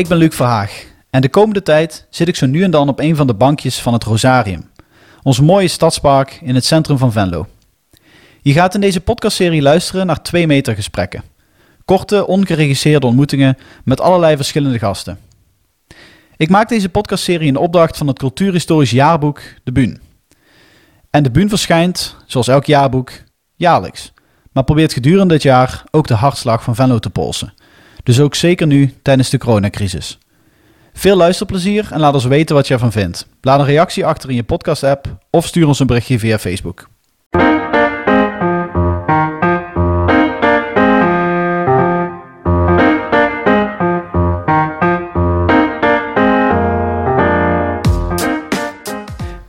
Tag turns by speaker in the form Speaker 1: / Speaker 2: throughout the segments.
Speaker 1: Ik ben Luc Verhaag en de komende tijd zit ik zo nu en dan op een van de bankjes van het Rosarium, ons mooie stadspark in het centrum van Venlo. Je gaat in deze podcastserie luisteren naar twee meter gesprekken. Korte, ongeregisseerde ontmoetingen met allerlei verschillende gasten. Ik maak deze podcastserie in opdracht van het cultuurhistorisch jaarboek De Buun. En De Buun verschijnt, zoals elk jaarboek, jaarlijks, maar probeert gedurende dit jaar ook de hartslag van Venlo te polsen. Dus ook zeker nu tijdens de coronacrisis. Veel luisterplezier en laat ons weten wat je ervan vindt. Laat een reactie achter in je podcast-app of stuur ons een berichtje via Facebook.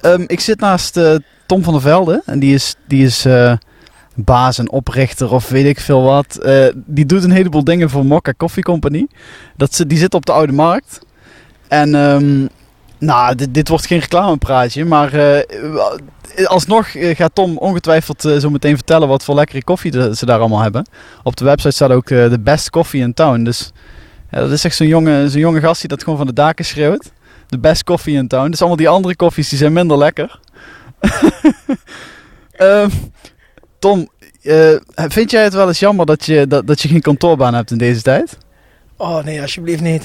Speaker 1: Ehm, ik zit naast uh, Tom van der Velde en die is, die is uh, baas en oprichter of weet ik veel wat. Uh, die doet een heleboel dingen voor Mokka Coffee Company. Dat ze, die zit op de Oude Markt. En um, nou, dit, wordt geen reclamepraatje, maar alsnog gaat Tom ongetwijfeld zo meteen vertellen wat voor lekkere koffie ze daar allemaal hebben. Op de website staat ook de best coffee in town. Dus ja, dat is echt zo'n jonge, zo'n jonge gast die dat gewoon van de daken schreeuwt de best koffie in town. Dus allemaal die andere koffies die zijn minder lekker. uh, Tom, uh, vind jij het wel eens jammer dat je, dat, dat je geen kantoorbaan hebt in deze tijd?
Speaker 2: Oh nee, alsjeblieft niet.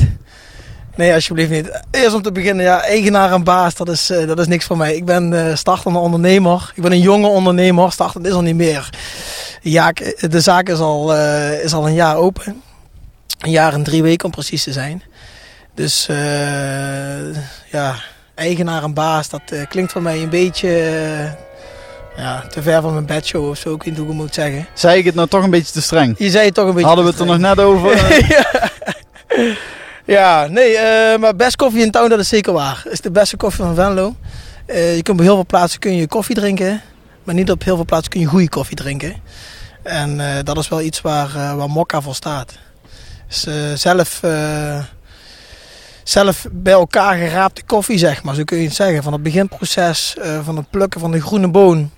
Speaker 2: Nee, alsjeblieft niet. Eerst om te beginnen, ja, eigenaar en baas, dat is, uh, dat is niks voor mij. Ik ben uh, startende ondernemer. Ik ben een jonge ondernemer. Startend is al niet meer. Ja, de zaak is al, is al een jaar open. Een jaar en drie weken om precies te zijn. Dus ja, eigenaar en baas, dat klinkt voor mij een beetje ja, te ver van mijn bedshow of zo, ik weet niet hoe ik moet zeggen.
Speaker 1: Zei ik het nou toch een beetje te streng?
Speaker 2: Je zei het toch een beetje
Speaker 1: Hadden we het er nog net over?
Speaker 2: ja. ja, nee, maar best koffie in town, dat is zeker waar. Het is de beste koffie van Venlo. je kunt op heel veel plaatsen kun je koffie drinken, maar niet op heel veel plaatsen kun je goede koffie drinken. En dat is wel iets waar, waar Mokka voor staat. Dus zelf zelf bij elkaar geraapte koffie, zeg maar. Zo kun je het zeggen. Van het beginproces, uh, van het plukken van de groene boon...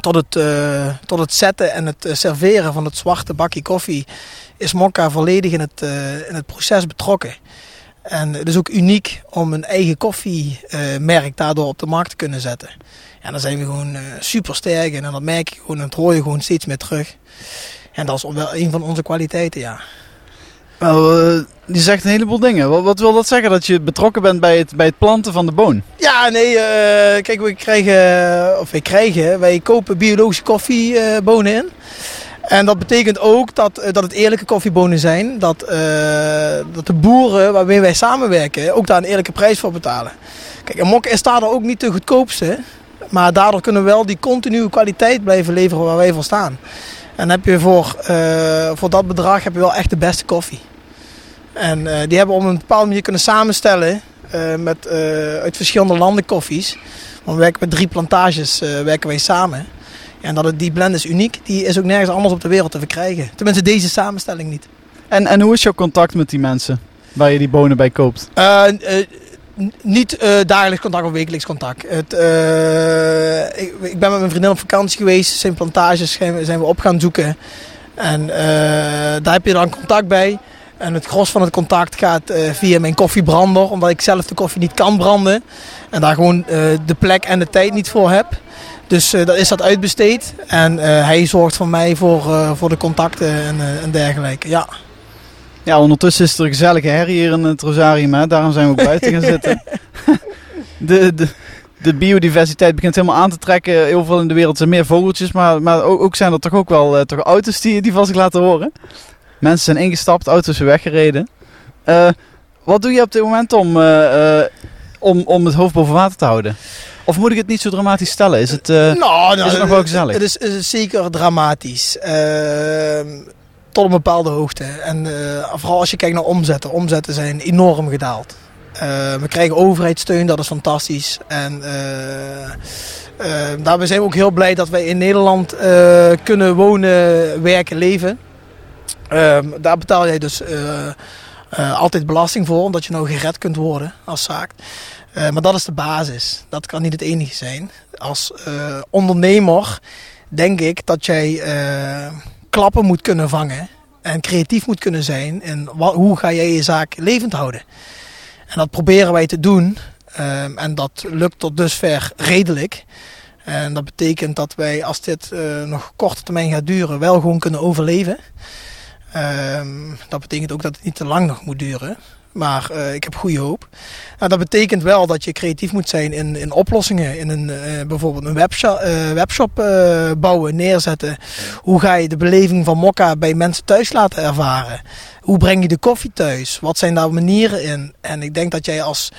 Speaker 2: tot het, uh, tot het zetten en het uh, serveren van het zwarte bakje koffie... is Mokka volledig in het, in het proces betrokken. En het is ook uniek om een eigen koffiemerk daardoor op de markt te kunnen zetten. En dan zijn we gewoon super sterk en dat merk je gewoon en dat hoor je gewoon steeds meer terug. En dat is wel een van onze kwaliteiten, ja.
Speaker 1: Nou, je zegt een heleboel dingen. Wat, wat, wil dat zeggen? Dat je betrokken bent bij het, bij het planten van de boon?
Speaker 2: Ja, nee. Uh, kijk, we krijgen, of wij krijgen, wij kopen biologische koffiebonen in. En dat betekent ook dat, dat het eerlijke koffiebonen zijn. Dat, dat de boeren waarmee wij samenwerken ook daar een eerlijke prijs voor betalen. Kijk, een mok is daar ook niet de goedkoopste. Maar daardoor kunnen we wel die continue kwaliteit blijven leveren waar wij voor staan. En heb je voor, uh, voor dat bedrag heb je wel echt de beste koffie. En uh, die hebben we op een bepaalde manier kunnen samenstellen uh, met, uit verschillende landen koffies. Want we werken met drie plantages werken wij samen. En dat het, die blend is uniek. Die is ook nergens anders op de wereld te verkrijgen. Tenminste deze samenstelling niet.
Speaker 1: En, en hoe is jouw contact met die mensen waar je die bonen bij koopt?
Speaker 2: Niet uh, dagelijks contact of wekelijks contact. Het, uh, ik, ik, ben met mijn vriendin op vakantie geweest. Zijn plantages zijn we op gaan zoeken. En uh, daar heb je dan contact bij. En het gros van het contact gaat via mijn koffiebrander. Omdat ik zelf de koffie niet kan branden. En daar gewoon de plek en de tijd niet voor heb. Dus dat is dat uitbesteed. En hij zorgt voor mij voor, voor de contacten en, en dergelijke. Ja.
Speaker 1: Ja, ondertussen is er een gezellige herrie hier in het Rosarium. Hè? Daarom zijn we ook buiten gaan zitten. de, de, de biodiversiteit begint helemaal aan te trekken. Heel veel in de wereld zijn meer vogeltjes. Maar, maar ook, ook zijn er toch ook wel uh, toch auto's die, die van zich laten horen. Mensen zijn ingestapt, auto's zijn weggereden. Uh, wat doe je op dit moment om, uh, om, om het hoofd boven water te houden? Of moet ik het niet zo dramatisch stellen? Is het, nou, nou, is het nog wel gezellig?
Speaker 2: Het is, is zeker dramatisch. Ehm, tot een bepaalde hoogte. En uh, vooral als je kijkt naar omzetten. Omzetten zijn enorm gedaald. Uh, we krijgen overheidssteun, dat is fantastisch. En uh, daarbij zijn we ook heel blij dat wij in Nederland kunnen wonen, werken, leven. Ehm, daar betaal jij dus altijd belasting voor, omdat je nou gered kunt worden als zaak. maar dat is de basis. Dat kan niet het enige zijn. Als ondernemer denk ik dat jij klappen moet kunnen vangen en creatief moet kunnen zijn in hoe ga jij je zaak levend houden. En dat proberen wij te doen ehm, en dat lukt tot dusver redelijk. En dat betekent dat wij, als dit uh, nog korte termijn gaat duren, wel gewoon kunnen overleven. Ehm, dat betekent ook dat het niet te lang nog moet duren. Maar uh, ik heb goede hoop. Nou, dat betekent wel dat je creatief moet zijn in, in oplossingen. In een, uh, bijvoorbeeld een webshop, uh, webshop bouwen, neerzetten. Hoe ga je de beleving van Mokka bij mensen thuis laten ervaren? Hoe breng je de koffie thuis? Wat zijn daar manieren in? En ik denk dat jij als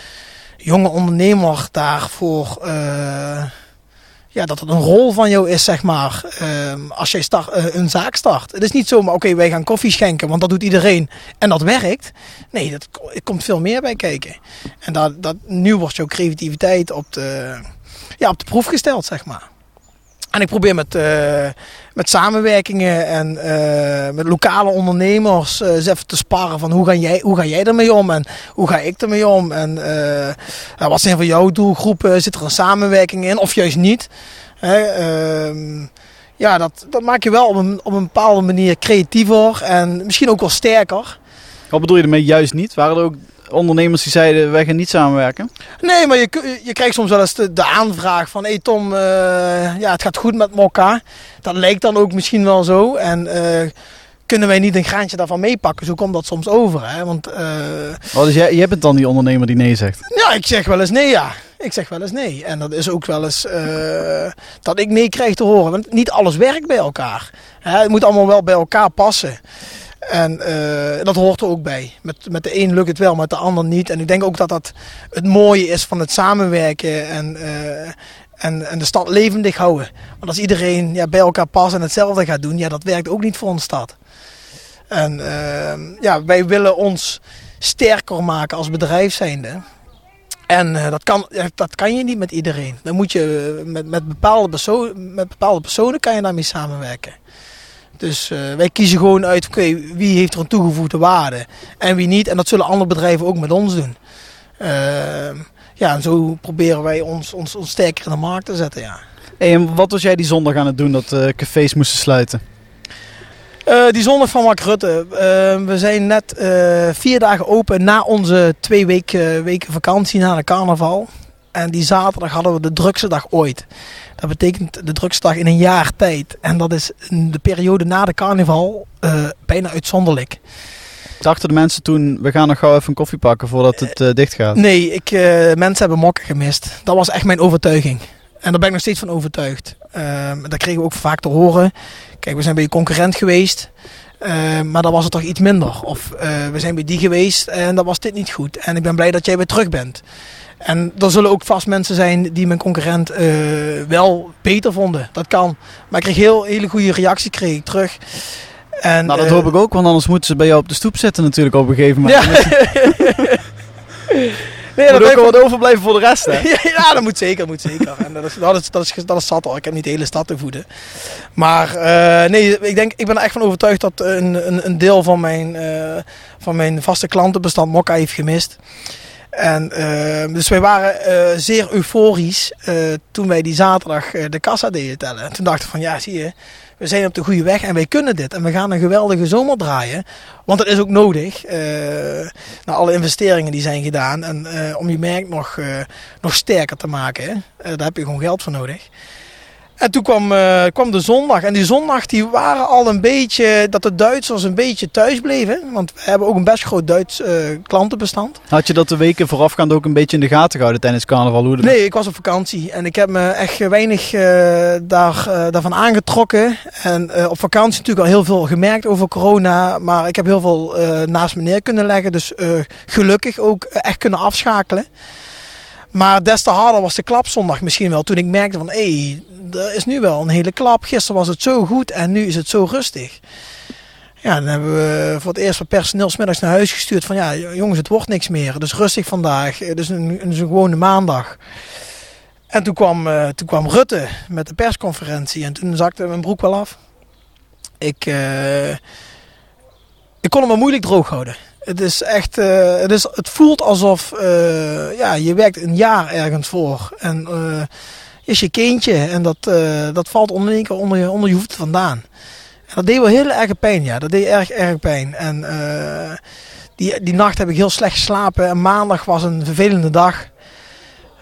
Speaker 2: jonge ondernemer daarvoor ja, dat het een rol van jou is, zeg maar, uh, als jij start, uh, een zaak start. Het is niet zomaar, oké, wij gaan koffie schenken, want dat doet iedereen en dat werkt. Nee, dat, komt veel meer bij kijken. En dat, dat, nu wordt jouw creativiteit op de, ja, op de proef gesteld, zeg maar. En ik probeer met, uh, met samenwerkingen en uh, met lokale ondernemers uh, even te sparren van hoe ga, jij, hoe ga jij ermee om en hoe ga ik ermee om en wat zijn voor jouw doelgroepen, zit er een samenwerking in of juist niet. Ehm, ja, dat, dat maak je wel op een, op een bepaalde manier creatiever en misschien ook wel sterker.
Speaker 1: Wat bedoel je ermee juist niet? Waren er ook ondernemers die zeiden wij gaan niet samenwerken?
Speaker 2: Nee, maar je, je krijgt soms wel eens de, de aanvraag van hey Tom, uh, ja, het gaat goed met Mokka. Dat lijkt dan ook misschien wel zo. En uh, kunnen wij niet een graantje daarvan meepakken? Zo komt dat soms over. Hè? Want, uh,
Speaker 1: oh, dus jij, jij bent dan die ondernemer die nee zegt?
Speaker 2: Ja, ik zeg wel eens nee, ja. Ik zeg wel eens nee. En dat is ook wel eens dat ik nee krijg te horen. Want niet alles werkt bij elkaar. Hè? Het moet allemaal wel bij elkaar passen. En uh, dat hoort er ook bij. Met, met de een lukt het wel, met de ander niet. En ik denk ook dat dat het mooie is van het samenwerken en, uh, en, en de stad levendig houden. Want als iedereen ja, bij elkaar past en hetzelfde gaat doen, ja, dat werkt ook niet voor een stad. En uh, ja, wij willen ons sterker maken als bedrijf zijnde. En dat, kan, dat kan je niet met iedereen. Dan moet je met, met, bepaalde, perso met bepaalde personen kan je daarmee samenwerken. Dus uh, wij kiezen gewoon uit, oké, okay, wie heeft er een toegevoegde waarde en wie niet. En dat zullen andere bedrijven ook met ons doen. Uh, ja, en zo proberen wij ons, ons, ons sterker in de markt te zetten, ja.
Speaker 1: Hey, en wat was jij die zondag aan het doen dat uh, cafés moesten sluiten?
Speaker 2: die zondag van Mark Rutte. we zijn net vier dagen open na onze twee weken, weken vakantie na de carnaval. En die zaterdag hadden we de drukste dag ooit. Dat betekent de drukste dag in een jaar tijd. En dat is de periode na de carnaval uh, bijna uitzonderlijk.
Speaker 1: Dachten de mensen toen, we gaan nog gauw even een koffie pakken voordat het uh, dicht gaat?
Speaker 2: Nee, ik, uh, mensen hebben mokken gemist. Dat was echt mijn overtuiging. En daar ben ik nog steeds van overtuigd. Ehm, dat kregen we ook vaak te horen. Kijk, we zijn bij je concurrent geweest. Ehm, maar dan was het toch iets minder. Of we zijn bij die geweest en dan was dit niet goed. En ik ben blij dat jij weer terug bent. En er zullen ook vast mensen zijn die mijn concurrent uh, wel beter vonden. Dat kan. Maar ik kreeg heel hele goede reactie kreeg ik terug.
Speaker 1: En, nou, dat uh, hoop ik ook, want anders moeten ze bij jou op de stoep zitten natuurlijk op een gegeven moment. Ja. nee, dat moet ook wat overblijven voor de rest, hè?
Speaker 2: ja, dat moet zeker, moet zeker. En dat is, dat, is, dat, is, dat is zat al. Ik heb niet de hele stad te voeden. Maar uh, nee, ik, denk, ik ben er echt van overtuigd dat een, een, een deel van mijn, van mijn vaste klantenbestand Mokka heeft gemist. En, uh, dus wij waren uh, zeer euforisch uh, toen wij die zaterdag de kassa deden tellen. En toen dachten we van ja, zie je, we zijn op de goede weg en wij kunnen dit. En we gaan een geweldige zomer draaien. Want dat is ook nodig. na alle investeringen die zijn gedaan. En om je merk nog, nog sterker te maken, daar heb je gewoon geld voor nodig. En toen kwam, uh, kwam de zondag. En die zondag die waren al een beetje, dat de Duitsers een beetje thuis bleven. Want we hebben ook een best groot Duits uh, klantenbestand.
Speaker 1: Had je dat de weken voorafgaand ook een beetje in de gaten gehouden tijdens carnaval? Hoe
Speaker 2: nee, ik was op vakantie. En ik heb me echt weinig uh, daar, daarvan aangetrokken. En op vakantie natuurlijk al heel veel gemerkt over corona. Maar ik heb heel veel naast me neer kunnen leggen. Dus gelukkig ook echt kunnen afschakelen. Maar des te harder was de klapzondag misschien wel. Toen ik merkte van, hé, hey, er is nu wel een hele klap. Gisteren was het zo goed en nu is het zo rustig. Ja, dan hebben we voor het eerst wat personeel smiddags naar huis gestuurd. Van ja, jongens, het wordt niks meer. Dus rustig vandaag. Dus een, een gewone maandag. En toen kwam, uh, toen kwam Rutte met de persconferentie. En toen zakte mijn broek wel af. Ik, uh, ik kon hem maar moeilijk droog houden. Het is echt, uh, het, is, het voelt alsof uh, ja, je werkt een jaar ergens voor. En uh, is je kindje en dat, dat valt onder één keer onder je, onder je hoofd vandaan. Dat deed wel heel erg pijn, ja. Dat deed erg, erg pijn. En die, die nacht heb ik heel slecht geslapen. En maandag was een vervelende dag.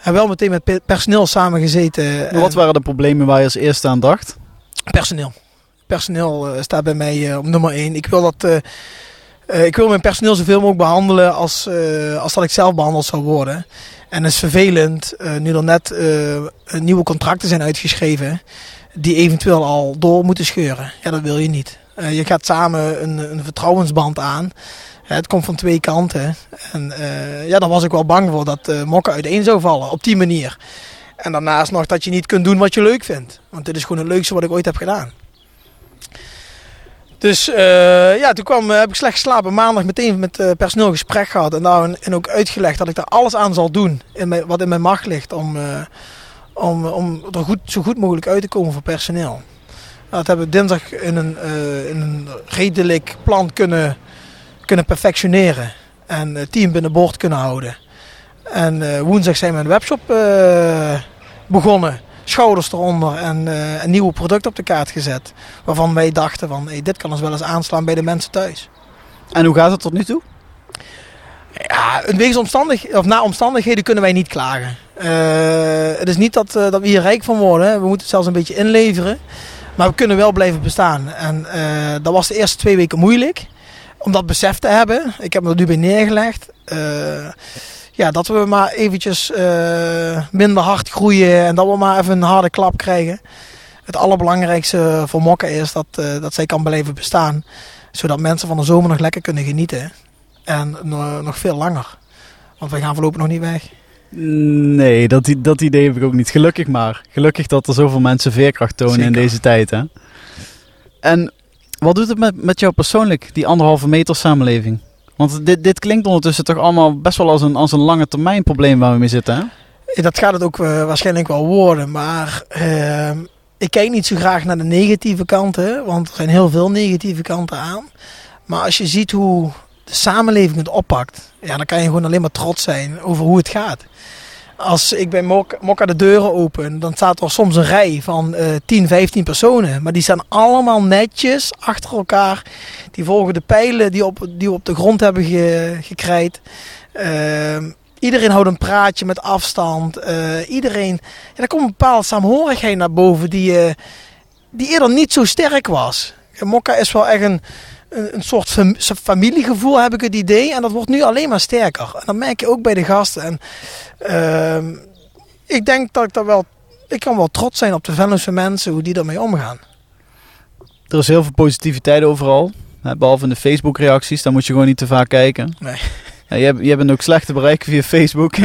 Speaker 2: En wel meteen met personeel samengezeten.
Speaker 1: Wat waren de problemen waar je als eerste aan dacht?
Speaker 2: Personeel. Personeel staat bij mij op nummer 1. Ik wil dat... ik wil mijn personeel zoveel mogelijk behandelen als, als dat ik zelf behandeld zou worden. En het is vervelend, nu er net nieuwe contracten zijn uitgeschreven die eventueel al door moeten scheuren. Ja, dat wil je niet. Je gaat samen een, een vertrouwensband aan. het komt van twee kanten. En ja, daar was ik wel bang voor dat mokken uiteen zou vallen op die manier. En daarnaast nog dat je niet kunt doen wat je leuk vindt. Want dit is gewoon het leukste wat ik ooit heb gedaan. Dus ja, toen kwam, heb ik slecht geslapen. Maandag meteen met personeel gesprek gehad. En, daar, en ook uitgelegd dat ik daar alles aan zal doen in wat in mijn macht ligt om om, om er goed, zo goed mogelijk uit te komen voor personeel. Dat hebben we dinsdag in een, uh, in een redelijk plan kunnen, kunnen perfectioneren. En het team binnenboord kunnen houden. En uh, woensdag zijn we een webshop uh, begonnen. Schouders eronder en een nieuwe product op de kaart gezet. Waarvan wij dachten van hey, dit kan ons wel eens aanslaan bij de mensen thuis.
Speaker 1: En hoe gaat het tot nu toe?
Speaker 2: Ja, wegens omstandig, of na omstandigheden kunnen wij niet klagen. Uh, het is niet dat, uh, dat we hier rijk van worden. We moeten het zelfs een beetje inleveren. Maar we kunnen wel blijven bestaan. En dat was de eerste twee weken moeilijk. Om dat besef te hebben. Ik heb me er nu bij neergelegd. Ja, dat we maar eventjes minder hard groeien. En dat we maar even een harde klap krijgen. Het allerbelangrijkste voor Mokka is dat, dat zij kan blijven bestaan. Zodat mensen van de zomer nog lekker kunnen genieten. En nog veel langer. Want wij gaan voorlopig nog niet weg.
Speaker 1: Nee, dat, dat idee heb ik ook niet. Gelukkig maar. Gelukkig dat er zoveel mensen veerkracht tonen in deze tijd. Hè? En wat doet het met, met jou persoonlijk, die anderhalve meter samenleving? Want dit, dit klinkt ondertussen toch allemaal best wel als een, als een lange termijn probleem waar we mee zitten, hè?
Speaker 2: Dat gaat het ook uh, waarschijnlijk wel worden. Maar uh, ik kijk niet zo graag naar de negatieve kanten. Want er zijn heel veel negatieve kanten aan. Maar als je ziet hoe de samenleving het oppakt, ja, dan kan je gewoon alleen maar trots zijn over hoe het gaat. Als ik bij Mokka de deuren open, dan staat er soms een rij van uh, 10, 15 personen. Maar die staan allemaal netjes achter elkaar. Die volgen de pijlen die, op, die we op de grond hebben ge, gekrijt. Uh, iedereen houdt een praatje met afstand. Uh, iedereen, ja, er komt een bepaalde saamhorigheid naar boven die, uh, die eerder niet zo sterk was. Mokka is wel echt een, een, een soort familiegevoel, heb ik het idee. En dat wordt nu alleen maar sterker. En dat merk je ook bij de gasten. En uh, ik denk dat ik daar wel... Ik kan wel trots zijn op de Venlose mensen, hoe die ermee omgaan.
Speaker 1: Er is heel veel positiviteit overal. Behalve in de Facebook-reacties, daar moet je gewoon niet te vaak kijken.
Speaker 2: Nee.
Speaker 1: Ja, je, hebt, je hebt ook slechte bereiken via Facebook.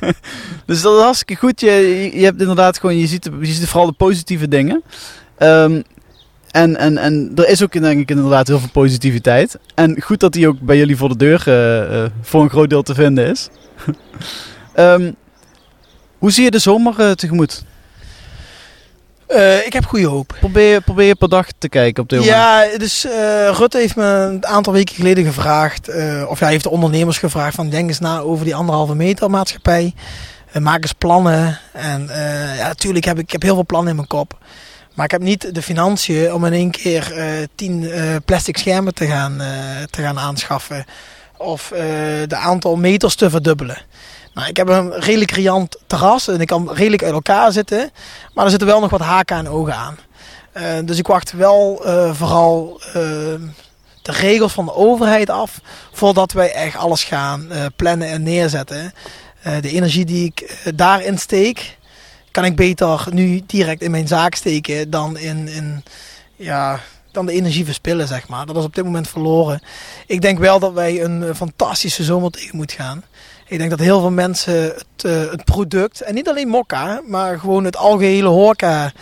Speaker 1: dus dat is hartstikke goed. Je, je hebt inderdaad gewoon, je ziet, je ziet vooral de positieve dingen. Um, en, en, en er is ook denk ik inderdaad heel veel positiviteit. En goed dat die ook bij jullie voor de deur uh, uh, voor een groot deel te vinden is. um, hoe zie je de zomer uh, tegemoet?
Speaker 2: ik heb goede hoop.
Speaker 1: Probeer, probeer je per dag te kijken op dit
Speaker 2: moment. Ja, dus Rutte heeft me een aantal weken geleden gevraagd. of hij heeft de ondernemers gevraagd van denk eens na over die anderhalve meter maatschappij. maak eens plannen. En ja, natuurlijk heb ik, ik heb heel veel plannen in mijn kop. Maar ik heb niet de financiën om in één keer uh, tien uh, plastic schermen te gaan, uh, te gaan aanschaffen. Of de aantal meters te verdubbelen. Nou, ik heb een redelijk riant terras en ik kan redelijk uit elkaar zitten. Maar er zitten wel nog wat haken en ogen aan. dus ik wacht wel vooral de regels van de overheid af. Voordat wij echt alles gaan plannen en neerzetten. de energie die ik daarin steek kan ik beter nu direct in mijn zaak steken dan in, ja, dan de energie verspillen, zeg maar. Dat is op dit moment verloren. Ik denk wel dat wij een fantastische zomer tegen moeten gaan. Ik denk dat heel veel mensen het, uh, het product, en niet alleen Mokka, maar gewoon het algehele horeca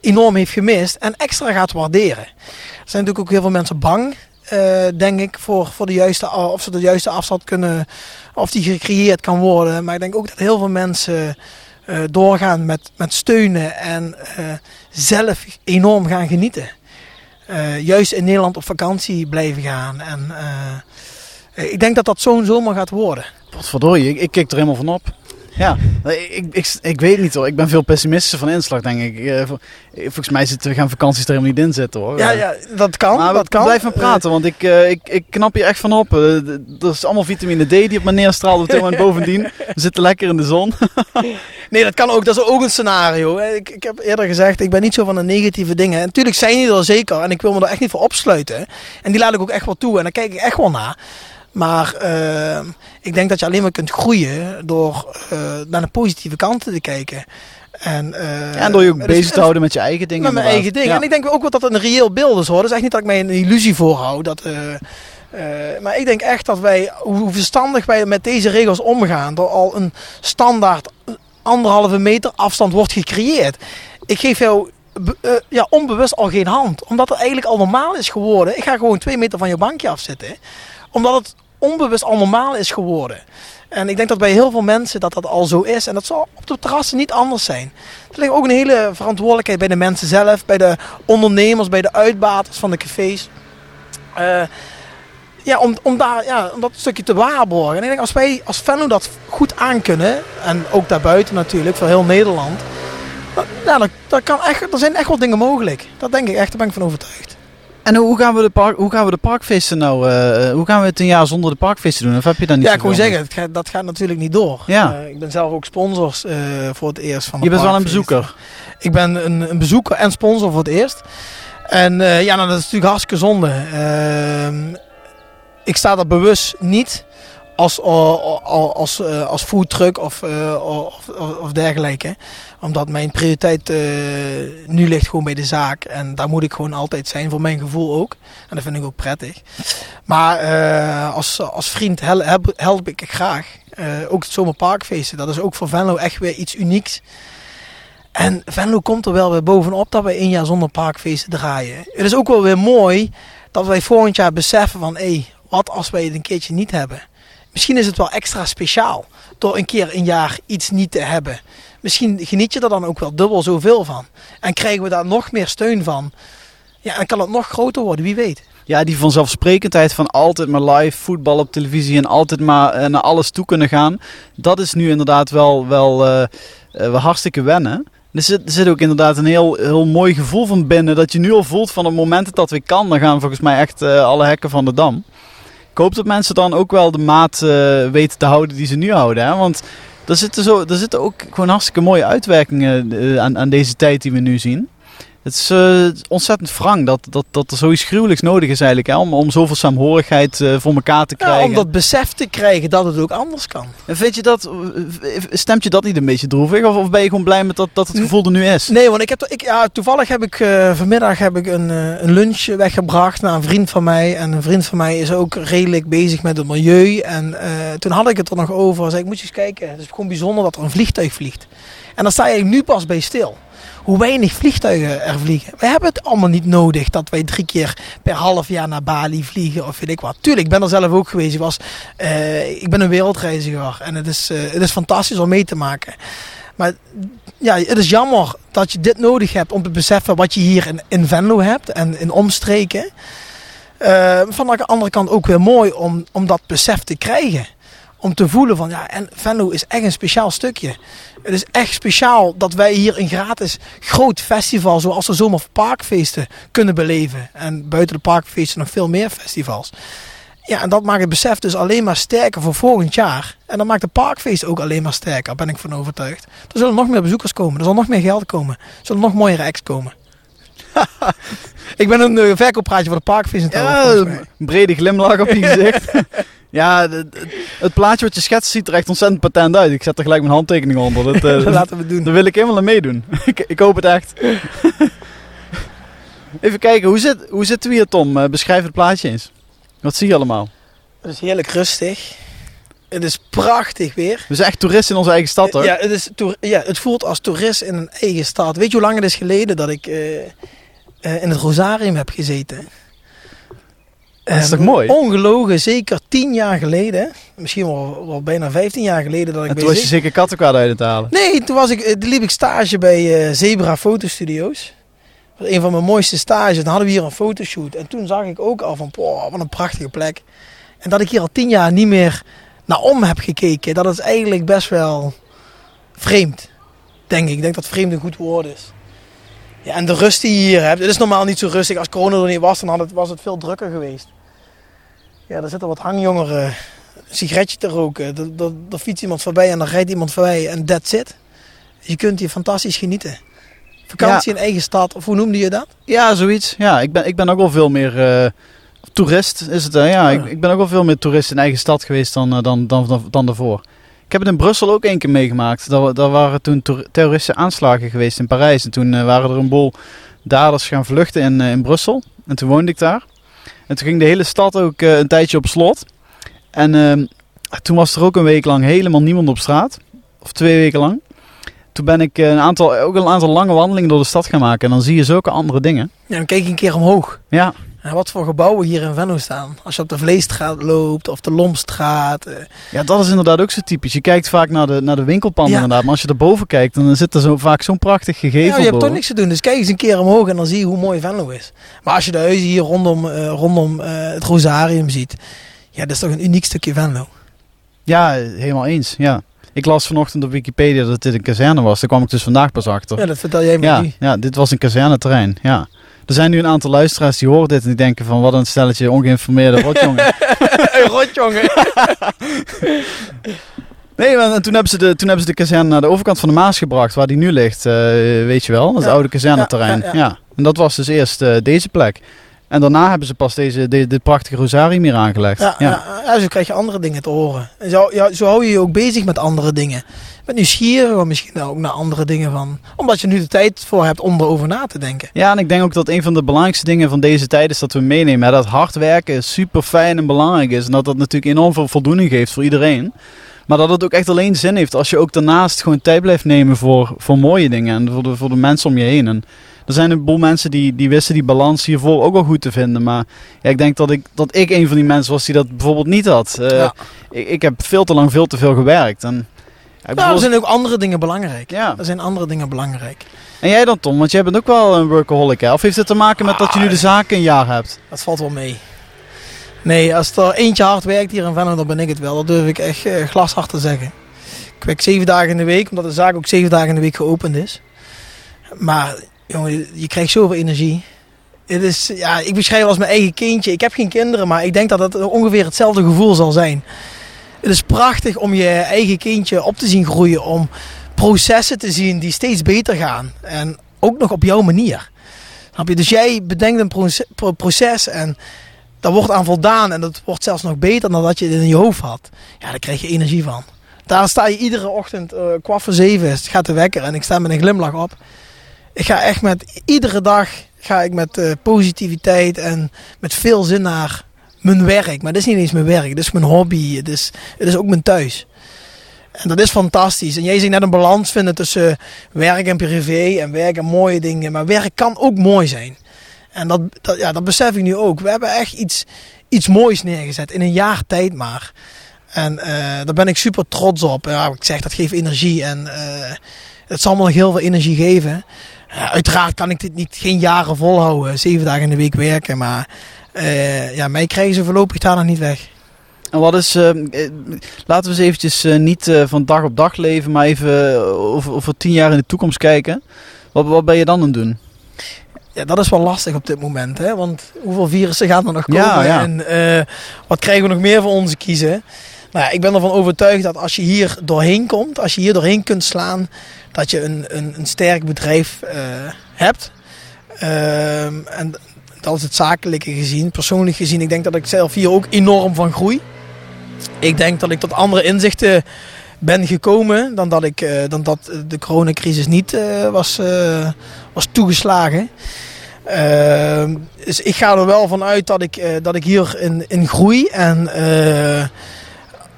Speaker 2: enorm heeft gemist en extra gaat waarderen. Er zijn natuurlijk ook heel veel mensen bang, uh, denk ik, voor, voor de juiste, of ze de juiste afstand kunnen, of die gecreëerd kan worden. Maar ik denk ook dat heel veel mensen uh, doorgaan met, met steunen en uh, zelf enorm gaan genieten. Uh, juist in Nederland op vakantie blijven gaan. En ik denk dat dat zo'n zomer gaat worden.
Speaker 1: Wat verdorie, ik kijk er helemaal van op. Ja, ik, ik, ik weet niet hoor. Ik ben veel pessimistischer van inslag, denk ik. Eh, volgens mij zitten, gaan vakanties er helemaal niet in zitten hoor.
Speaker 2: Ja, ja dat kan.
Speaker 1: Maar
Speaker 2: dat kan.
Speaker 1: blijf maar praten, want ik, ik, ik knap hier echt van op. Er is allemaal vitamine D die op me neerstraalt op dit moment bovendien. We zitten lekker in de zon.
Speaker 2: nee, dat kan ook. Dat is ook een scenario. Ik, ik heb eerder gezegd, ik ben niet zo van de negatieve dingen. En natuurlijk zijn die er zeker. En ik wil me er echt niet voor opsluiten. En die laat ik ook echt wel toe. En daar kijk ik echt wel naar. Maar uh, ik denk dat je alleen maar kunt groeien door uh, naar de positieve kanten te kijken. En, uh,
Speaker 1: ja, en door je ook dus bezig te houden met je eigen dingen.
Speaker 2: Met mijn eigen dingen. En ik denk ook wel dat het een reëel beeld is hoor. Dat is echt niet dat ik mij een illusie voorhoud. Dat, maar ik denk echt dat wij, hoe verstandig wij met deze regels omgaan, door al een standaard anderhalve meter afstand wordt gecreëerd. Ik geef jou ja, onbewust al geen hand. Omdat het eigenlijk al normaal is geworden. Ik ga gewoon twee meter van je bankje afzitten. Omdat het onbewust al normaal is geworden. En ik denk dat bij heel veel mensen dat dat al zo is. En dat zal op de terrassen niet anders zijn. Er ligt ook een hele verantwoordelijkheid bij de mensen zelf, bij de ondernemers, bij de uitbaters van de cafés. Uh, ja, om, om, daar, ja, om dat stukje te waarborgen. En ik denk als wij als Venlo dat goed aankunnen, en ook daarbuiten natuurlijk, voor heel Nederland. Ja, dan, dan kan echt, er zijn echt wel dingen mogelijk. Dat denk ik echt, daar ben ik van overtuigd.
Speaker 1: En hoe gaan we de, park, hoe gaan we de parkfeesten nou, uh, hoe gaan we het een jaar zonder de parkfeesten doen? Of heb je dan niet
Speaker 2: Ja, ik wil zeggen, gaat, dat gaat natuurlijk niet door. Ja. Uh, ik ben zelf ook sponsor uh, voor het eerst van de
Speaker 1: Je bent wel een bezoeker?
Speaker 2: Ik ben een, een, bezoeker en sponsor voor het eerst. En ja, nou, dat is natuurlijk hartstikke zonde. Ehm, ik sta er bewust niet als, als, als foodtruck of, of, of dergelijke omdat mijn prioriteit uh, nu ligt gewoon bij de zaak. En daar moet ik gewoon altijd zijn, voor mijn gevoel ook. En dat vind ik ook prettig. Maar als, als vriend help, help ik graag. Ook het zomerparkfeesten, dat is ook voor Venlo echt weer iets unieks. En Venlo komt er wel weer bovenop dat we één jaar zonder parkfeesten draaien. Het is ook wel weer mooi dat wij volgend jaar beseffen van... hé, wat als wij het een keertje niet hebben? Misschien is het wel extra speciaal door een keer een jaar iets niet te hebben misschien geniet je er dan ook wel dubbel zoveel van. En krijgen we daar nog meer steun van. Ja, en kan het nog groter worden, wie weet.
Speaker 1: Ja, die vanzelfsprekendheid van altijd maar live voetbal op televisie en altijd maar uh, naar alles toe kunnen gaan. Dat is nu inderdaad wel, wel, uh, hartstikke wennen. Er zit, zit ook inderdaad een heel, heel mooi gevoel van binnen. Dat je nu al voelt van het moment dat we kan, dan gaan volgens mij echt alle hekken van de dam. Ik hoop dat mensen dan ook wel de maat weten te houden die ze nu houden. Hè? Want er zitten, zo, er zitten ook gewoon hartstikke mooie uitwerkingen uh, aan, aan deze tijd die we nu zien. Het is uh, ontzettend wrang dat, dat, dat er zoiets gruwelijks nodig is eigenlijk. Hè, om, om zoveel saamhorigheid uh, voor elkaar te krijgen. Ja,
Speaker 2: om dat besef te krijgen dat het ook anders kan.
Speaker 1: En vind je dat, stemt je dat niet een beetje droevig? Of, of ben je gewoon blij met dat, dat het gevoel er nu is?
Speaker 2: Nee, want ik heb, ik, ja, toevallig heb ik uh, vanmiddag heb ik een, een lunch weggebracht naar een vriend van mij. En een vriend van mij is ook redelijk bezig met het milieu. En toen had ik het er nog over. Zei ik, moet je eens kijken. Het is gewoon bijzonder dat er een vliegtuig vliegt. En dan sta je nu pas bij stil hoe weinig vliegtuigen er vliegen. We hebben het allemaal niet nodig dat wij drie keer per half jaar naar Bali vliegen of weet ik wat. Tuurlijk, ik ben er zelf ook geweest. Ik, was, uh, ik ben een wereldreiziger en het is, uh, het is fantastisch om mee te maken. Maar ja, het is jammer dat je dit nodig hebt om te beseffen wat je hier in, in Venlo hebt en in omstreken. Uh, van de andere kant ook weer mooi om, om dat besef te krijgen om te voelen van ja, en Venlo is echt een speciaal stukje. Het is echt speciaal dat wij hier een gratis groot festival zoals de zomerparkfeesten kunnen beleven. En buiten de parkfeesten nog veel meer festivals. Ja, en dat maakt het besef dus alleen maar sterker voor volgend jaar. En dat maakt de parkfeest ook alleen maar sterker, ben ik van overtuigd. Er zullen nog meer bezoekers komen, er zal nog meer geld komen. Er zullen nog mooiere acts komen. ik ben een uh, verkooppraatje voor de.
Speaker 1: Ja, een brede glimlach op je gezicht. Ja, het, plaatje wat je schetst ziet er echt ontzettend patent uit. Ik zet er gelijk mijn handtekening onder. Dat,
Speaker 2: uh, dat laten we doen.
Speaker 1: Daar wil ik helemaal aan meedoen. ik, ik hoop het echt. Even kijken, hoe, zit, hoe zitten we hier Tom? Uh, beschrijf het plaatje eens. Wat zie je allemaal?
Speaker 2: Het is heerlijk rustig. Het is prachtig weer.
Speaker 1: We zijn echt toeristen in onze eigen stad hoor.
Speaker 2: Ja, het, is ja, het voelt als toerist in een eigen stad. Weet je hoe lang het is geleden dat ik uh, in het Rosarium heb gezeten?
Speaker 1: Dat is toch mooi?
Speaker 2: Ongelogen, zeker tien jaar geleden. Misschien wel, wel bijna vijftien jaar geleden dat ik
Speaker 1: En toen was je zeker kattenkwaad uit het halen?
Speaker 2: Nee, toen was ik, toen liep ik stage bij uh, Zebra Fotostudio's. Dat was een van mijn mooiste stages. Dan hadden we hier een fotoshoot. En toen zag ik ook al van, poh, wat een prachtige plek. En dat ik hier al tien jaar niet meer naar om heb gekeken. Dat is eigenlijk best wel vreemd. Denk ik. Ik denk dat vreemd een goed woord is. Ja, en de rust die je hier hebt. Het is normaal niet zo rustig. Als corona er niet was, dan had het, was het veel drukker geweest. Ja, er zitten wat hangjongeren een sigaretje te roken. Er, fietst iemand voorbij en dan rijdt iemand voorbij en that's it. Je kunt hier fantastisch genieten. Vakantie in eigen stad, of hoe noemde je dat?
Speaker 1: Ja, zoiets. Ja, ik ben, ik ben ook wel veel meer eh, toerist, is het. eh, ja, ik, ik ben ook wel veel meer toerist in eigen stad geweest dan, eh, dan, dan, dan, dan daarvoor. Ik heb het in Brussel ook één keer meegemaakt. Daar, daar waren toen ter- terroristische aanslagen geweest in Parijs. En toen eh, waren er een boel daders gaan vluchten in, eh, in Brussel. En toen woonde ik daar. En toen ging de hele stad ook eh, een tijdje op slot. En ehm, toen was er ook een week lang helemaal niemand op straat. Of twee weken lang. Toen ben ik een aantal, ook een aantal lange wandelingen door de stad gaan maken. En dan zie je zulke andere dingen.
Speaker 2: Ja, dan kijk je een keer omhoog.
Speaker 1: Ja,
Speaker 2: En wat voor gebouwen hier in Venlo staan. Als je op de Vleestraat loopt of de Lomstraat. eh,
Speaker 1: Ja, dat is inderdaad ook zo typisch. Je kijkt vaak naar de, naar de winkelpanden
Speaker 2: Ja.
Speaker 1: inderdaad. Maar als je erboven kijkt, dan zit er zo, vaak zo'n prachtig gegeven
Speaker 2: Ja, je hebt toch niks te doen. Dus kijk eens een keer omhoog en dan zie je hoe mooi Venlo is. Maar als je de huizen hier rondom, eh, rondom eh, het Rosarium ziet. Ja, dat is toch een uniek stukje Venlo.
Speaker 1: Ja, helemaal eens. Ja. Ik las vanochtend op Wikipedia dat dit een kazerne was. Daar kwam ik dus vandaag pas achter.
Speaker 2: Ja, dat vertel jij me
Speaker 1: Ja,
Speaker 2: nu.
Speaker 1: ja, dit was een kazerneterrein. Ja. Er zijn nu een aantal luisteraars die horen dit en die denken van wat een stelletje ongeïnformeerde rotjongen.
Speaker 2: Een rotjongen.
Speaker 1: nee, maar toen hebben, ze de, toen hebben ze de kazerne naar de overkant van de Maas gebracht, waar die nu ligt. eh, weet je wel, dat is het
Speaker 2: Ja.
Speaker 1: oude kazerneterrein.
Speaker 2: Ja,
Speaker 1: Ja,
Speaker 2: ja, ja.
Speaker 1: En dat was dus eerst eh, deze plek. En daarna hebben ze pas deze, de, dit prachtige rosarium hier aangelegd.
Speaker 2: Ja,
Speaker 1: ja.
Speaker 2: ja. Zo krijg je andere dingen te horen. En zo, ja, zo hou je je ook bezig met andere dingen. Bent nieuwsgierig, misschien ook naar andere dingen van. Omdat je nu de tijd voor hebt om erover na te denken.
Speaker 1: Ja, en ik denk ook dat een van de belangrijkste dingen van deze tijd is dat we meenemen. Hè, dat hard werken super fijn en belangrijk is. En dat dat natuurlijk enorm veel voldoening geeft voor iedereen. Maar dat het ook echt alleen zin heeft als je ook daarnaast gewoon tijd blijft nemen voor, voor mooie dingen. En voor de, voor de mensen om je heen. En er zijn een boel mensen die, die wisten die balans hiervoor ook wel goed te vinden. Maar ja, ik denk dat ik, dat ik een van die mensen was die dat bijvoorbeeld niet had. Eh,
Speaker 2: Ja.
Speaker 1: ik, ik heb veel te lang veel te veel gewerkt. En, ja,
Speaker 2: Nou, er zijn ook andere dingen belangrijk.
Speaker 1: ja.
Speaker 2: Er zijn andere dingen belangrijk.
Speaker 1: En jij dan Tom? Want jij bent ook wel een workaholic hè? Of heeft het te maken met dat je nu de zaken een jaar hebt?
Speaker 2: Dat valt wel mee. Nee, als er eentje hard werkt hier in Venlo, dan ben ik het wel. Dat durf ik echt eh, glashard te zeggen. Ik werk zeven dagen in de week, omdat de zaak ook zeven dagen in de week geopend is. Maar jongen, je krijgt zoveel energie. Het is, ja, ik beschrijf het als mijn eigen kindje. Ik heb geen kinderen, maar ik denk dat het ongeveer hetzelfde gevoel zal zijn. Het is prachtig om je eigen kindje op te zien groeien. Om processen te zien die steeds beter gaan. En ook nog op jouw manier. Snap je? Dus jij bedenkt een proces, pro- proces en daar wordt aan voldaan. En dat wordt zelfs nog beter dan dat je het in je hoofd had. Ja, daar krijg je energie van. Daar sta je iedere ochtend, eh kwart voor zeven, gaat de wekker en ik sta met een glimlach op. Ik ga echt met, iedere dag ga ik met eh, positiviteit en met veel zin naar mijn werk. Maar dat is niet eens mijn werk, dat is mijn hobby, het is, het is ook mijn thuis. En dat is fantastisch. En jij zegt net een balans vinden tussen werk en privé en werk en mooie dingen. Maar werk kan ook mooi zijn. En dat, dat, ja, dat besef ik nu ook. We hebben echt iets, iets moois neergezet in een jaar tijd maar. En eh, daar ben ik super trots op. Ja, ik zeg, dat geeft energie en eh, het zal me nog heel veel energie geven. Uiteraard kan ik dit niet geen jaren volhouden. Zeven dagen in de week werken. Maar eh, ja, mij krijgen ze voorlopig daar nog niet weg.
Speaker 1: En wat is, eh, eh, laten we eens eventjes eh, niet van dag op dag leven, maar even over, over tien jaar in de toekomst kijken. Wat, wat ben je dan aan het doen?
Speaker 2: Ja, dat is wel lastig op dit moment. Hè? Want hoeveel virussen gaan er nog komen?
Speaker 1: Ja, ja.
Speaker 2: En wat krijgen we nog meer voor onze kiezen? Nou ik ben ervan overtuigd dat als je hier doorheen komt, als je hier doorheen kunt slaan, dat je een, een, een sterk bedrijf eh, hebt. Ehm, en dat is het zakelijke gezien. Persoonlijk gezien, ik denk dat ik zelf hier ook enorm van groei. Ik denk dat ik tot andere inzichten ben gekomen dan dat, ik, eh, dan dat de coronacrisis niet eh, was, was toegeslagen. Ehm, dus ik ga er wel van uit dat ik, dat ik hier in, in groei. En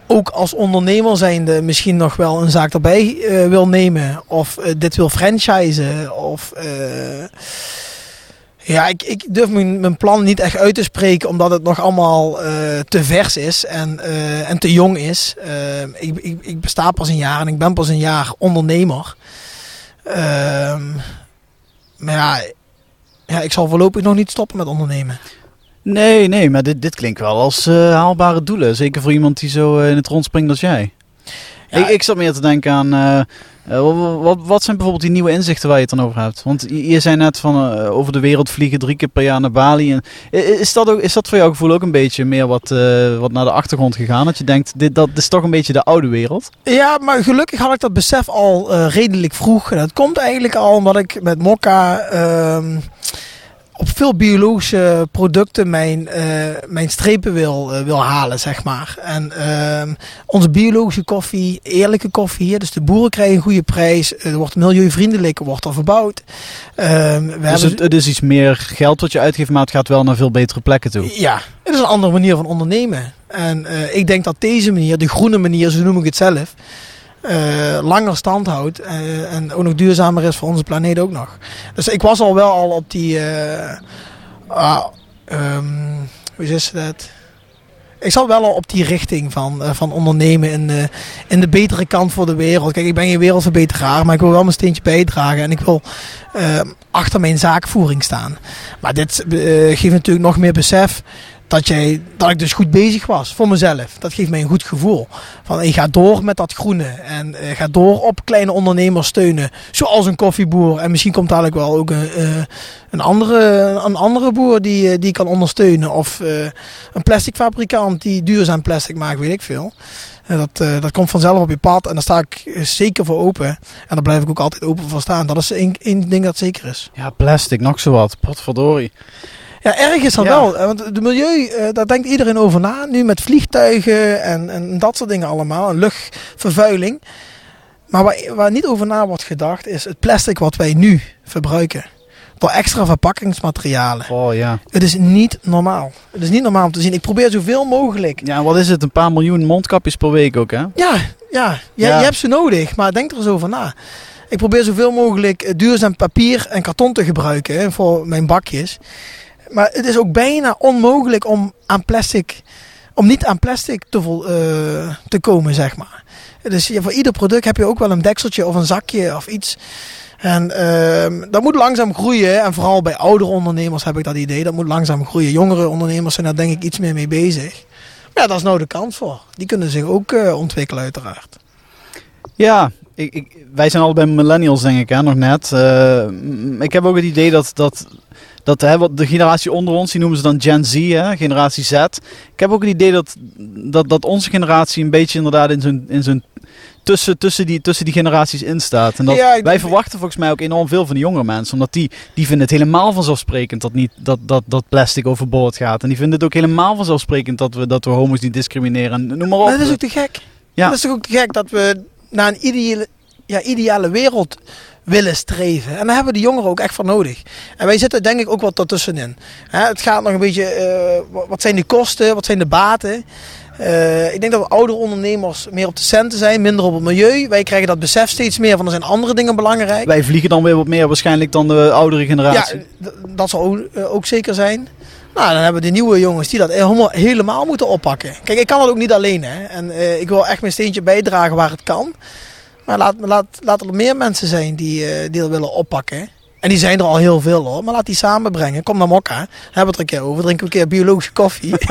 Speaker 2: ook als ondernemer zijnde misschien nog wel een zaak erbij eh, wil nemen. Of eh, dit wil franchisen. Of eh, ja, ik, ik durf mijn, mijn plan niet echt uit te spreken. Omdat het nog allemaal te vers is en, en te jong is. Ik, ik, ik besta pas een jaar en ik ben pas een jaar ondernemer. Ehm, maar ja, ja, ik zal voorlopig nog niet stoppen met ondernemen.
Speaker 1: Nee, nee, maar dit, dit klinkt wel als eh, haalbare doelen. Zeker voor iemand die zo eh, in het rond springt als jij.
Speaker 2: Ja.
Speaker 1: Ik, ik zat meer te denken aan... eh, wat, wat zijn bijvoorbeeld die nieuwe inzichten waar je het dan over hebt? Want je, je zei net van over de wereld vliegen drie keer per jaar naar Bali. En, is, dat ook, is dat voor jouw gevoel ook een beetje meer wat, wat naar de achtergrond gegaan? Dat je denkt, dit, dat is toch een beetje de oude wereld?
Speaker 2: Ja, maar gelukkig had ik dat besef al redelijk vroeg. En dat komt eigenlijk al omdat ik met Mokka ehm, op veel biologische producten mijn, eh, mijn strepen wil, eh, wil halen, zeg maar. En ehm, onze biologische koffie, eerlijke koffie hier, dus de boeren krijgen een goede prijs. Er wordt milieuvriendelijk, wordt er verbouwd. Ehm, we
Speaker 1: Dus
Speaker 2: hebben
Speaker 1: het, het is iets meer geld wat je uitgeeft, maar het gaat wel naar veel betere plekken toe.
Speaker 2: Ja, het is een andere manier van ondernemen. En eh, ik denk dat deze manier, de groene manier, zo noem ik het zelf, eh, langer stand houdt. eh, en ook nog duurzamer is voor onze planeet ook nog. Dus ik was al wel al op die. ehm, hoe is dat? Ik zat wel op die richting van, van ondernemen in de, in de betere kant voor de wereld. Kijk, ik ben geen wereldverbeteraar, maar ik wil wel mijn steentje bijdragen. En ik wil achter mijn zaakvoering staan. Maar dit geeft natuurlijk nog meer besef dat, jij, dat ik dus goed bezig was voor mezelf. Dat geeft mij een goed gevoel. Van ik ga door met dat groene. En eh, ga door op kleine ondernemers steunen. Zoals een koffieboer. En misschien komt dadelijk wel ook een, eh, een, andere, een andere boer die, eh, die kan ondersteunen. Of een plasticfabrikant die duurzaam plastic maakt, weet ik veel. Dat, dat komt vanzelf op je pad. En daar sta ik zeker voor open. En daar blijf ik ook altijd open voor staan. Dat is één, één ding dat zeker is.
Speaker 1: Ja, plastic, nog zo wat. Potverdorie.
Speaker 2: Ja, erg is dat
Speaker 1: Ja.
Speaker 2: wel. Want de milieu, eh, daar denkt iedereen over na. Nu met vliegtuigen en, en dat soort dingen allemaal. En luchtvervuiling. Maar waar, waar niet over na wordt gedacht, is het plastic wat wij nu verbruiken. Door extra verpakkingsmaterialen.
Speaker 1: Oh ja.
Speaker 2: Het is niet normaal. Het is niet normaal om te zien. Ik probeer zoveel mogelijk.
Speaker 1: Ja, wat is het? Een paar miljoen mondkapjes per week ook, hè?
Speaker 2: Ja, ja, je,
Speaker 1: Ja.
Speaker 2: je hebt ze nodig, maar denk er eens over na. Ik probeer zoveel mogelijk eh, duurzaam papier en karton te gebruiken hè, voor mijn bakjes. Maar het is ook bijna onmogelijk om aan plastic, om niet aan plastic te, eh, te komen, zeg maar. Dus voor ieder product heb je ook wel een dekseltje of een zakje of iets. En ehm, dat moet langzaam groeien. En vooral bij oudere ondernemers heb ik dat idee. Dat moet langzaam groeien. Jongere ondernemers zijn daar denk ik iets meer mee bezig. Maar dat is nou de kans voor. Die kunnen zich ook eh, ontwikkelen uiteraard.
Speaker 1: Ja, ik, ik, wij zijn allebei millennials, denk ik, hè, nog net. Eh, ik heb ook het idee dat, dat, dat hè, de generatie onder ons, die noemen ze dan Gen Z, hè, generatie Z. Ik heb ook het idee dat, dat, dat onze generatie een beetje inderdaad in zo'n, in zo'n tussen, tussen, die, tussen die generaties in staat. En dat,
Speaker 2: Ja,
Speaker 1: wij verwachten volgens mij ook enorm veel van de jongere mensen. Omdat die, die vinden het helemaal vanzelfsprekend dat, niet, dat, dat, dat plastic overboord gaat. En die vinden het ook helemaal vanzelfsprekend dat we, dat we homo's niet discrimineren. En Noem maar op.
Speaker 2: Maar dat is ook te gek.
Speaker 1: Ja.
Speaker 2: Dat is toch ook te gek dat we naar een ideale, ja, ideale wereld willen streven. En daar hebben we de jongeren ook echt voor nodig. En wij zitten denk ik ook wat ertussenin. Hè, het gaat nog een beetje, eh, wa- wat zijn de kosten, wat zijn de baten? Eh, ik denk dat we oudere ondernemers meer op de centen zijn, minder op het milieu. Wij krijgen dat besef steeds meer van er zijn andere dingen belangrijk.
Speaker 1: Wij vliegen dan weer wat meer waarschijnlijk dan de oudere
Speaker 2: Ja,
Speaker 1: generatie.
Speaker 2: d- dat zal ook, eh, ook zeker zijn. Nou, dan hebben we de nieuwe jongens die dat helemaal, helemaal moeten oppakken. Kijk, ik kan dat ook niet alleen. Hè. En ik wil echt mijn steentje bijdragen waar het kan. Maar laat, laat, laat er meer mensen zijn die, eh, die dat willen oppakken. En die zijn er al heel veel hoor. Maar laat die samenbrengen. Kom naar Mokka. Hebben we het er een keer over. Drinken we een keer biologische koffie.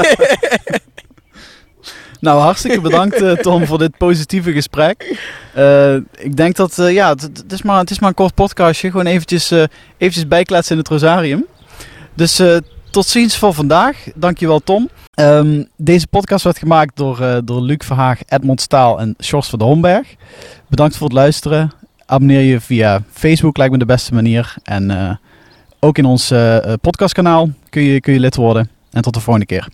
Speaker 1: Nou, hartstikke bedankt eh, Tom voor dit positieve gesprek. Eh, ik denk dat, eh, ja, het, is maar, het is maar een kort podcastje. Gewoon eventjes, eh eventjes bijkletsen in het Rosarium. Dus eh, tot ziens voor vandaag. Dankjewel Tom. Ehm, deze podcast werd gemaakt door, eh, door Luc Verhaag, Edmond Staal en Sjors van de Homberg. Bedankt voor het luisteren. Abonneer je via Facebook, lijkt me de beste manier. En eh, ook in ons eh, podcastkanaal kun je, kun je lid worden. En tot de volgende keer.